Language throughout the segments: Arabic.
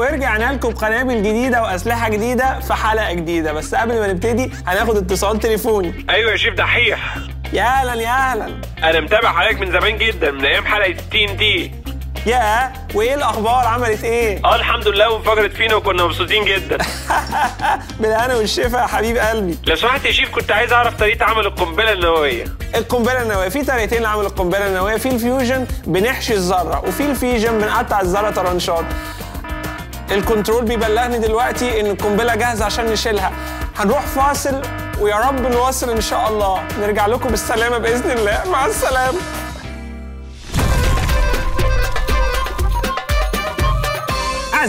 ورجعنا لكم بقنابل جديده وأسلحة جديدة في حلقة جديدة. بس قبل ما نبتدي هناخد اتصال تليفوني. أيوه يا شيف دحيح. يا أهلا يا أهلا أنا متابع حضرتك من زمان جدا من أيام حلقة ال TNT أيوه إيه الأخبار؟ عملت إيه؟ آه الحمد لله وانفجرت فينا وكنا مبسوطين جدا. بالهنا والشفا يا حبيب قلبي. لو سمحت يا شيف كنت عايز أعرف طريقة عمل القنبلة النووية. القنبلة النووية في طريقتين لعمل القنبلة النووية. في ال fusion بنحشي الذرة وفي ال fission بنقطع الذرة طرنشات الكنترول بيبلغني دلوقتي إن القنبلة جاهزة عشان نشيلها. هنروح فاصل ويا رب نواصل إن شاء الله. نرجع لكم بالسلامة بإذن الله. مع السلامة.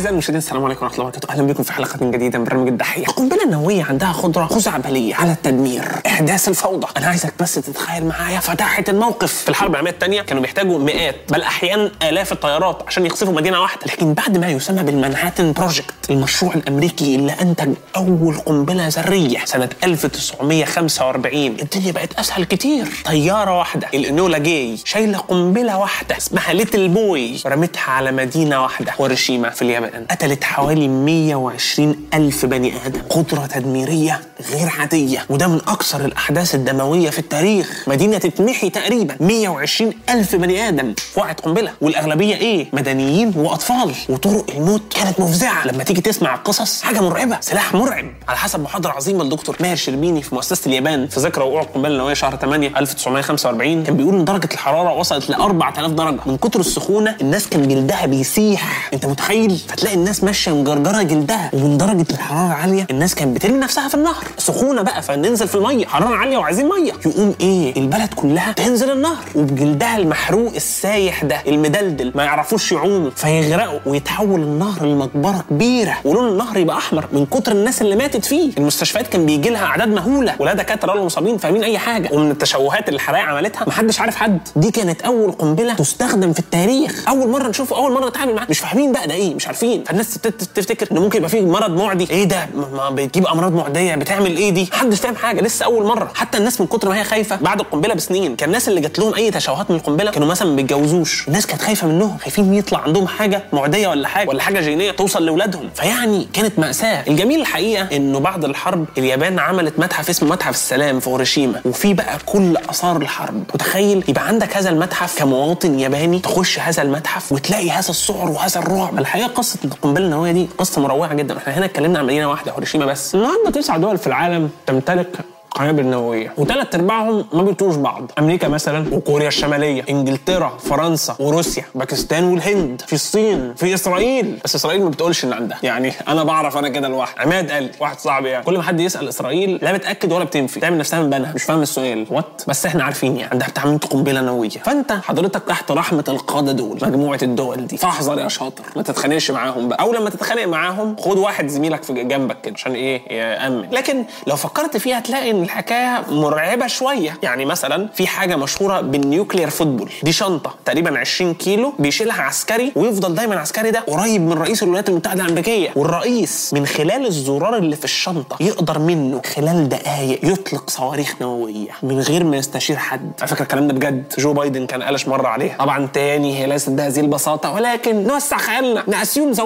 أعزائي المشاهدين السلام عليكم ورحمة الله وبركاته، أهلا بكم في حلقة جديدة من برنامج الدحيح. القنبلة النووية عندها قدرة خزعبلية على التدمير، إحداث الفوضى. أنا عايزك بس تتخيل معايا فداحة الموقف. في الحرب العالمية الثانية كانوا بيحتاجوا مئات بل أحيانا آلاف الطيارات عشان يقصفوا مدينة واحدة، لكن بعد ما يسمى بال Manhattan Project، المشروع الأمريكي اللي أنتج أول قنبلة ذرية سنة 1945 الدنيا بقت أسهل كتير. طيارة واحدة ال Enola Gay شايلة قنبلة واحدة اسمها ليتل بوي رمتها على مدينة واحدة هيروشيما في اليابان قتلت حوالي 120 ألف بني آدم. قدرة تدميرية غير عادية وده من أكثر الأحداث الدموية في التاريخ. مدينة تتمحي تقريبا 120 ألف بني آدم. في وقعة قنبلة. والأغلبية إيه؟ مدنيين وأطفال. وطرق الموت كانت مفزعة. لما تيجي تسمع القصص حاجة مرعبة. سلاح مرعب. على حسب محاضرة عظيمة للدكتور ماهر شربيني في مؤسسة اليابان في ذكرى وقوع القنبلة النووية شهر 8 1945 كان بيقول إن درجة الحرارة وصلت ل 4000 درجة. من كتر السخونة الناس كان جلدها بيسيح. أنت متخيل؟ فتلاقي الناس ماشية مجرجرة جلدها ومن درجه الحرارة عالية. الناس كانت بترمي نفسها في النهر. سخونة بقى فننزل في المية. حرارة عالية وعايزين مية. يقوم إيه؟ البلد كلها تنزل النهر. وبجلدها المحروق السايح ده المدلدل ما يعرفوش يعوموا. فيغرقوا ويتحول النهر لمقبرة كبيرة. ولون النهر يبقى أحمر من كتر الناس اللي ماتت فيه. المستشفيات كان بيجي لها أعداد مهولة. ولا دكاترة ولا مصابين فاهمين أي حاجة. ومن التشوهات اللي الحرائق عملتها محدش عارف حد. دي كانت أول قنبلة تستخدم في التاريخ. أول مرة نشوفه أول مرة نتعامل معاه. مش فاهمين بقى ده إيه مش عارفين. فالناس تفتكر إن ممكن يبقى فيه مرض معدي. إيه ده؟ ما بتجيب أمراض معدية؟ بتعمل إيه دي؟ محدش فاهم حاجة لسه أول مرة. حتى الناس من كتر ما هي خايفة بعد القنبلة بسنين كان الناس اللي جات لهم أي تشوهات من القنبلة كانوا مثلا ما بيتجوزوش. الناس كانت خايفة منهم خايفين يطلع عندهم حاجة معدية ولا حاجة ولا حاجة جينية توصل لأولادهم. فيعني كانت مأساة. الجميل الحقيقة إنه بعد الحرب اليابان عملت متحف اسمه متحف السلام في هيروشيما وفي بقى كل آثار الحرب. متخيل؟ يبقى عندك هذا المتحف كمواطن ياباني تخش هذا المتحف وتلاقي هذا السعر وهذا الرعب. الحقيقة قصة القنبله النوويه دي قصة مروعه جدا. إحنا هنا اتكلمنا عن مدينة واحدة هيروشيما بس. النهارده تسع دول في العالم تمتلك قنابل نوويه وثلاث أرباعهم ما بيطوش بعض. أمريكا مثلا وكوريا الشمالية إنجلترا فرنسا وروسيا باكستان والهند في الصين في إسرائيل. بس إسرائيل ما بتقولش ان عندها. يعني أنا بعرف أنا كده لوحدي. عماد قال لي واحد صاحبي يعني. كل ما حد يسأل إسرائيل لا بتأكد ولا بتنفي. تعمل نفسها من بنها. مش فاهم السؤال. وات بس إحنا عارفين يعني. عندها بتعمل قنبلة نووية. فأنت حضرتك تحت رحمة القادة دول مجموعة الدول دي. فاحذر يا شاطر. ما تتخانقش معاهم بقى. أو لما تتخانق معاهم خد واحد زميلك في جنبك كده. عشان إيه؟ يأمن. لكن لو فكرت فيها تلاقي إن الحكاية مرعبة شوية. يعني مثلا في حاجة مشهورة بال nuclear football. دي شنطة تقريبا 20 كيلو بيشيلها عسكري ويفضل دايما العسكري ده قريب من رئيس الولايات المتحدة الأمريكية. والرئيس من خلال الزرار اللي في الشنطة يقدر منه خلال دقائق يطلق صواريخ نووية من غير ما يستشير حد. على فكرة الكلام ده بجد. جو بايدن كان قلش مرة عليها. طبعا تاني هي ليست بهذه البساطة ولكن نوسع خيالنا ن assume the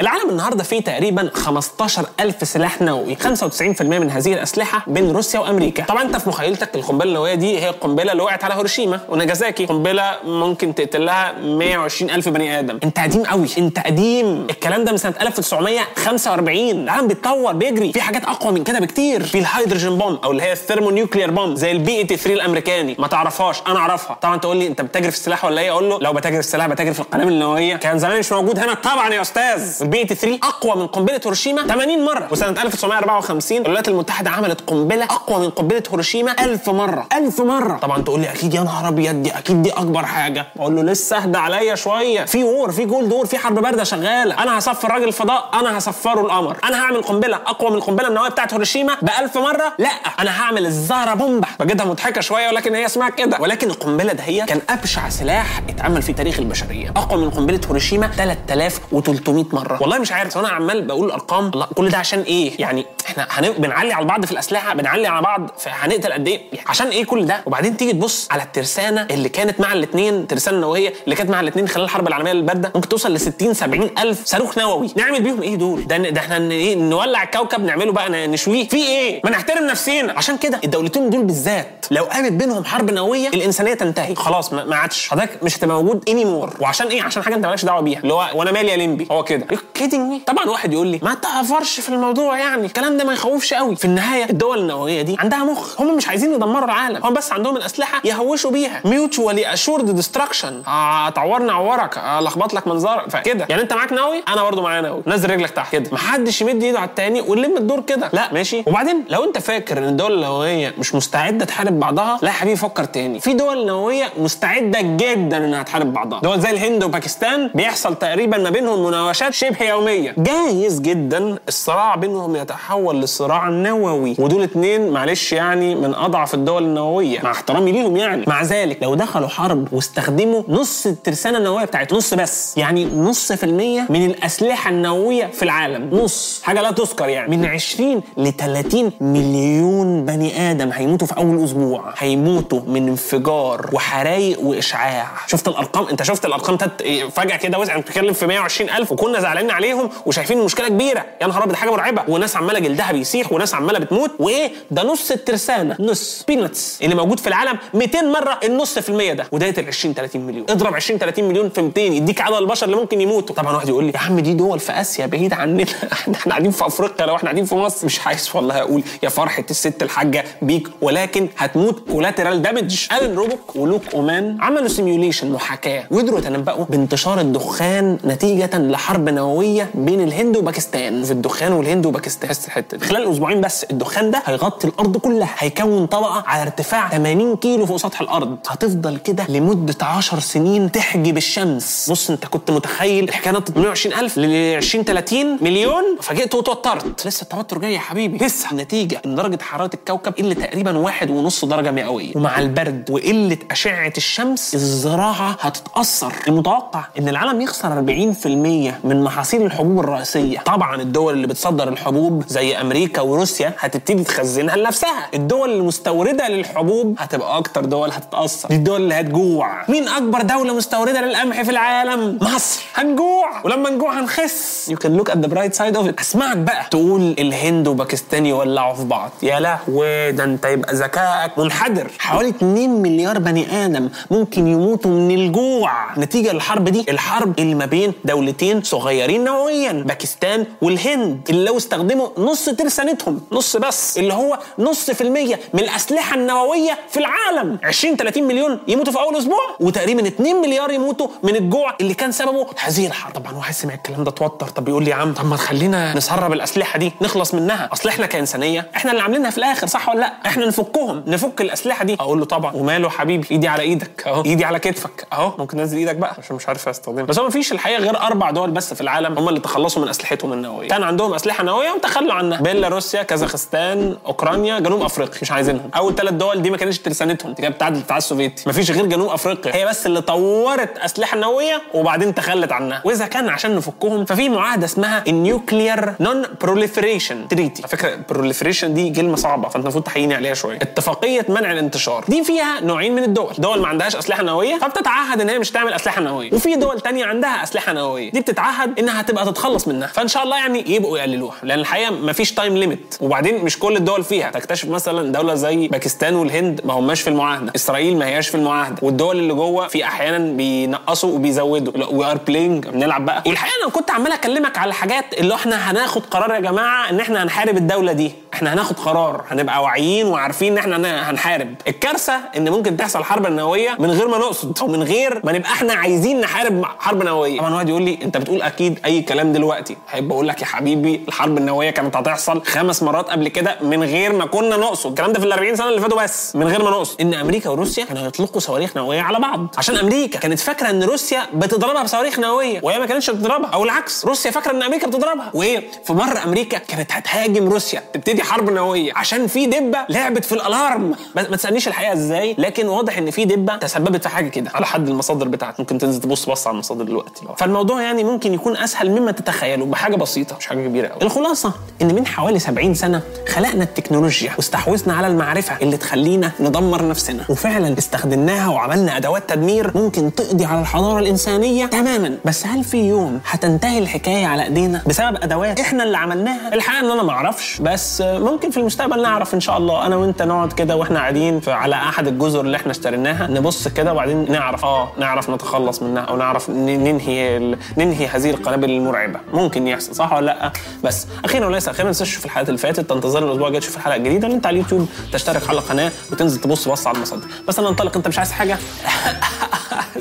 العالم النهارده فيه تقريبا 15000 سلاح نووي. 95% من هذه الأسلحة بين روسيا وأمريكا. طبعا أنت في مخيلتك القنبلة النووية دي هي القنبلة اللي وقعت على هيروشيما وناجازاكي. قنبلة ممكن تقتل لها 120 ألف بني آدم. أنت قديم قوي. أنت قديم. الكلام ده من سنة 1945 العالم بيتطور بيجري. في حاجات أقوى من كده بكتير. في ال hydrogen bomb أو اللي هي ال thermonuclear bomb زي ال B83 الأمريكاني. ما تعرفهاش. أنا أعرفها. طبعا تقول لي أنت بتتاجر في السلاح ولا إيه؟ أقول له لو بتاجر في السلاح بتاجر في القنابل النووية. كان زمان مش موجود هنا. طبعا يا أستاذ. ال B83 أقوى من قنبلة هيروشيما 80 مرة. وسنة 1954 الولايات المتحدة عملت قنبلة أقوى من قنبله هيروشيما 1000 مرة 1000 مرة. طبعا تقول لي أكيد يا نهار أبيض دي أكيد دي أكبر حاجة. أقول له لسه أهدى عليا شوية. في war في cold war في حرب باردة شغالة. أنا هسفر راجل الفضاء أنا هسفره القمر. أنا هعمل قنبلة أقوى من القنبلة النووية بتاعت هيروشيما ب 1000 مرة؟ لا. أنا هعمل الزار بومبا بجدها مضحكة شوية ولكن هي اسمها كده. ولكن القنبلة ده هي كان أبشع سلاح اتعمل في تاريخ البشرية. أقوى من قنبلة هيروشيما 3300 مرة. والله مش عارف أنا عمال بقول ارقام الله كل ده عشان إيه؟ يعني إحنا. بنعلي على بعض في الأسلحة بنعلي على بعض هنقتل قد إيه؟ عشان إيه كل ده؟ وبعدين تيجي تبص على الترسانة اللي كانت مع الاثنين الترسانة النووية اللي كانت مع الاثنين خلال الحرب العالمية الباردة ممكن توصل ل 60 70 ألف صاروخ نووي. نعمل بيهم إيه دول؟ ده, ده إحنا إيه نولع الكوكب نعمله بقى نشويه. في إيه؟ ما نحترم نفسنا عشان كده الدولتين دول بالذات لو قامت بينهم حرب نووية الإنسانية تنتهي. خلاص ما عادش. حضرتك مش هتبقى موجود any more وعشان إيه؟ عشان حاجة أنت مالكش دعوة بيها. اللي هو وأنا مالي يا لمبي هو كده. kidding me طبعا واحد يقول لي ما تأفرش في الموضوع يعني. الكلام ده ما يخوفش قوي في النهاية الدول النووية دي عندها مخ. هم مش عايزين يدمروا العالم. هم بس عندهم الأسلحة يهوشوا بيها. mutually assured destruction هتعورني اعورك هلخبط لك منظرك فكده. يعني أنت معاك نووي أنا برضو معايا نووي نزل رجلك تحت. كده. محدش يمد إيده على التاني ونلم الدور كده. لا ماشي. وبعدين لو أنت فاكر إن الدول النووية مش مستعدة تحارب بعضها لا يا حبيبي فكر تاني. في دول نووية مستعدة جدا إنها تحارب بعضها. دول زي الهند وباكستان بيحصل تقريبا ما بينهم مناوشات شبه يومية. جايز جدا الصراع بينهم يتحول لصراع نووي ودول اتنين معلش يعني من أضعف الدول النووية. مع احترامي ليهم يعني. مع ذلك لو دخلوا حرب واستخدموا نص الترسانة النووية بتاعتهم نص بس يعني نص في المية من الأسلحة النووية في العالم. نص. حاجة لا تذكر يعني. من 20 ل 30 مليون بني آدم هيموتوا في أول أسبوع. هيموتوا من انفجار وحرايق وإشعاع. شفت الأرقام؟ أنت شفت الأرقام تت... فجأة كده وسع بتتكلم في 120 ألف وكنا زعلانين عليهم وشايفين المشكلة كبيرة. يا نهار أبيض حاجة مرعبة. وناس عمالة جلدها بيسيح وناس عمالة بتموت. وإيه؟ ده نص الترسانة. نص. percent اللي موجود في العالم 200 مرة النص في المية ده. وده ال 20 30 مليون. اضرب 20 30 مليون في 200 يديك عدد البشر اللي ممكن يموتوا. طبعا واحد يقول لي يا عم دي دول في آسيا بعيد عننا. إحنا إحنا قاعدين في أفريقيا. لو إحنا قاعدين في مصر مش عايز والله أقول يا فرحة الست الحاجة بيك. ولكن هتموت collateral damage الان روبوك ولوك اومان عملوا simulation محاكاة وقدروا يتنبؤوا بانتشار الدخان نتيجة لحرب نووية بين الهند وباكستان. في الدخان والهند وباكستان بس الحته دي. خلال أسبوعين بس الدخان ده هيغطي الأرض كلها هيكون طبقة على ارتفاع 80 كيلو فوق سطح الأرض. هتفضل كده لمدة 10 سنين تحجب الشمس. بص أنت كنت متخيل الحكاية نطت من 120000 ل 20 30 مليون؟ فجئت وتوترت. لسه التوتر جاي يا حبيبي. لسه. النتيجه إن درجة حرارة الكوكب قل تقريبا واحد ونص درجة مئوية. ومع البرد وقلة أشعة الشمس الزراعة هتتأثر. المتوقع إن العالم يخسر 40% من محاصيل الحبوب الرئيسية. طبعا الدول اللي بتصدر الحبوب زي أمريكا وروسيا هتبتدي تخزنها لنفسها الدول المستوردة للحبوب هتبقى أكتر دول هتتأثر. دي الدول اللي هتجوع. مين أكبر دولة مستوردة للقمح في العالم؟ مصر. هنجوع. ولما نجوع هنخس. you can look at the bright side of أسمعك بقى. تقول الهند وباكستان يولعوا في بعض. يا لهوي ده أنت يبقى ذكائك. منحدر. حوالي 2 مليار بني آدم ممكن يموتوا من الجوع. نتيجة للحرب دي الحرب اللي ما بين دولتين صغيرين نوويا باكستان والهند اللي لو استخدموا نص ترسانتهم نص بس اللي هو نص في المية من الأسلحة النووية في العالم. 20 30 مليون يموتوا في أول أسبوع وتقريبا 2 مليار يموتوا من الجوع اللي كان سببه هذه الحرب. طبعا واحد سمع الكلام ده توتر. طب يقول لي يا عم طب ما تخلينا نسرب الأسلحة دي نخلص منها. أصل إحنا كإنسانية إحنا اللي عاملينها في الآخر صح ولا لأ؟ إحنا نفكهم نفك الأسلحة دي. أقول له طبعا. وماله حبيبي؟ إيدي على إيدك. أهو. إيدي على كتفك. أهو. ممكن تنزل إيدك بقى. عشان مش عارف أستخدمها. بس هو مفيش الحقيقة غير أربع دول بس في العالم هم اللي تخلصوا من أسلحتهم النووية. كان عندهم أسلحة نووية وتخلوا عنها. بيلاروسيا كازاخستان أوكرانيا جنوب أفريقيا. مش عايزينهم. أول ثلاث دول دي ما كانتش ترسانتهم. دي كانت بتاعت الاتحاد السوفيتي. مفيش غير جنوب أفريقيا. هي بس اللي طورت أسلحة نووية وبعدين تخلت عنها. وإذا كان عشان نفكهم ففي معاهدة اسمها ال nuclear non proliferation treaty على فكرة proliferation دي كلمة صعبة فأنت المفروض تحييني عليها شوية. اتفاقية منع الانتشار. دي فيها نوعين من الدول. دول ما عندهاش أسلحة نووية فبتتعهد إن هي مش تعمل أسلحة نووية. وفي دول تانية عندها أسلحة نووية. دي بتتعهد إنها تبقى تتخلص منها. فإن شاء الله يعني يبقوا يقللوها. لأن الحقيقة ما فيش time limit وبعدين مش كل الدول فيها. تكتشف مثلا دولة زي باكستان والهند ما هماش في المعاهدة. إسرائيل ما هياش في المعاهدة. والدول اللي جوه في أحيانا بينقصوا وبيزودوا. we are playing بنلعب بقى. والحقيقة أنا كنت عمال أكلمك على الحاجات اللي إحنا هناخد قرار يا جماعة إن إحنا هنحارب الدولة دي. إحنا هناخد قرار هنبقى واعيين وعارفين إن إحنا هنحارب. الكارثة إن ممكن تحصل حرب نووية من غير ما نقصد أو من غير ما نبقى إحنا عايزين نحارب حرب نووية. طبعا واحد يقول لي أنت بتقول أكيد أي كلام دلوقتي. هيبقى أقول لك يا حبيبي الحرب النووية كانت هتحصل خمس مرات قبل كده من غير ما كنا نقصد. الكلام ده في ال 40 سنة اللي فاتوا بس. من غير ما نقصد. إن أمريكا وروسيا كانوا يطلقوا صواريخ نووية على بعض. عشان أمريكا كانت فاكرة إن روسيا بتضربها بصواريخ نووية. وهي ما كانتش بتضربها. أو العكس روسيا فاكرة إن أمريكا بتضربها. وايه في مره أمريكا كانت هتهاجم روسيا. تبتدي حرب نوويه عشان في دبة لعبت في الألارم. ما تسألنيش الحقيقة إزاي لكن واضح إن في دبة تسببت في حاجة كده. على حد المصادر بتاعتك ممكن تنزل تبص بص على المصادر دلوقتي. فالموضوع يعني ممكن يكون أسهل مما تتخيلوا بحاجة بسيطة مش حاجة كبيرة قوي الخلاصة إن من حوالي 70 سنة خلقنا التكنولوجيا واستحوذنا على المعرفة اللي تخلينا ندمر نفسنا. وفعلا استخدمناها وعملنا أدوات تدمير ممكن تقضي على الحضارة الإنسانية تماما. بس هل في يوم هتنتهي الحكاية على إيدينا بسبب أدوات إحنا اللي عملناها؟ الحقيقة إن أنا ما أعرفش. بس ممكن في المستقبل نعرف إن شاء الله. أنا وأنت نقعد كده وإحنا قاعدين على أحد الجزر اللي إحنا اشتريناها نبص كده وبعدين نعرف آه نعرف نتخلص منها أو نعرف ننهي ننهي هذه القنابل المرعبة. ممكن يحصل صح ولا لأ؟ بس أخيرا وليس أخيرا ما تنساش تشوف الحلقات اللي فاتت. تنتظر الأسبوع الجاي تشوف الحلقة الجديدة اللي أنت على اليوتيوب تشترك على القناة وتنزل تبص بص على المصادر. بس أنا أنطلق أنت مش عايز حاجة؟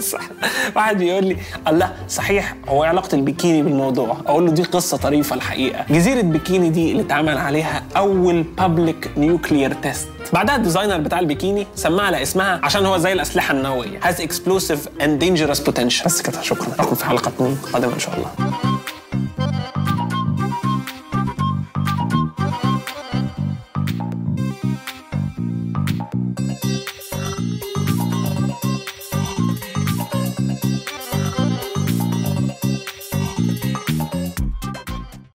صح. واحد بيقول لي الله صحيح هو إيه علاقة البيكيني بالموضوع؟ أقول له دي قصة طريفة الحقيقة. جزيرة بيكيني دي اللي اتعمل عليها أول public nuclear test بعدها ال designer بتاع البيكيني سماها على اسمها عشان هو زي الأسلحة النووية. Has explosive and dangerous potential. بس كده شكرا. اشوفكم في حلقة قادمة إن شاء الله.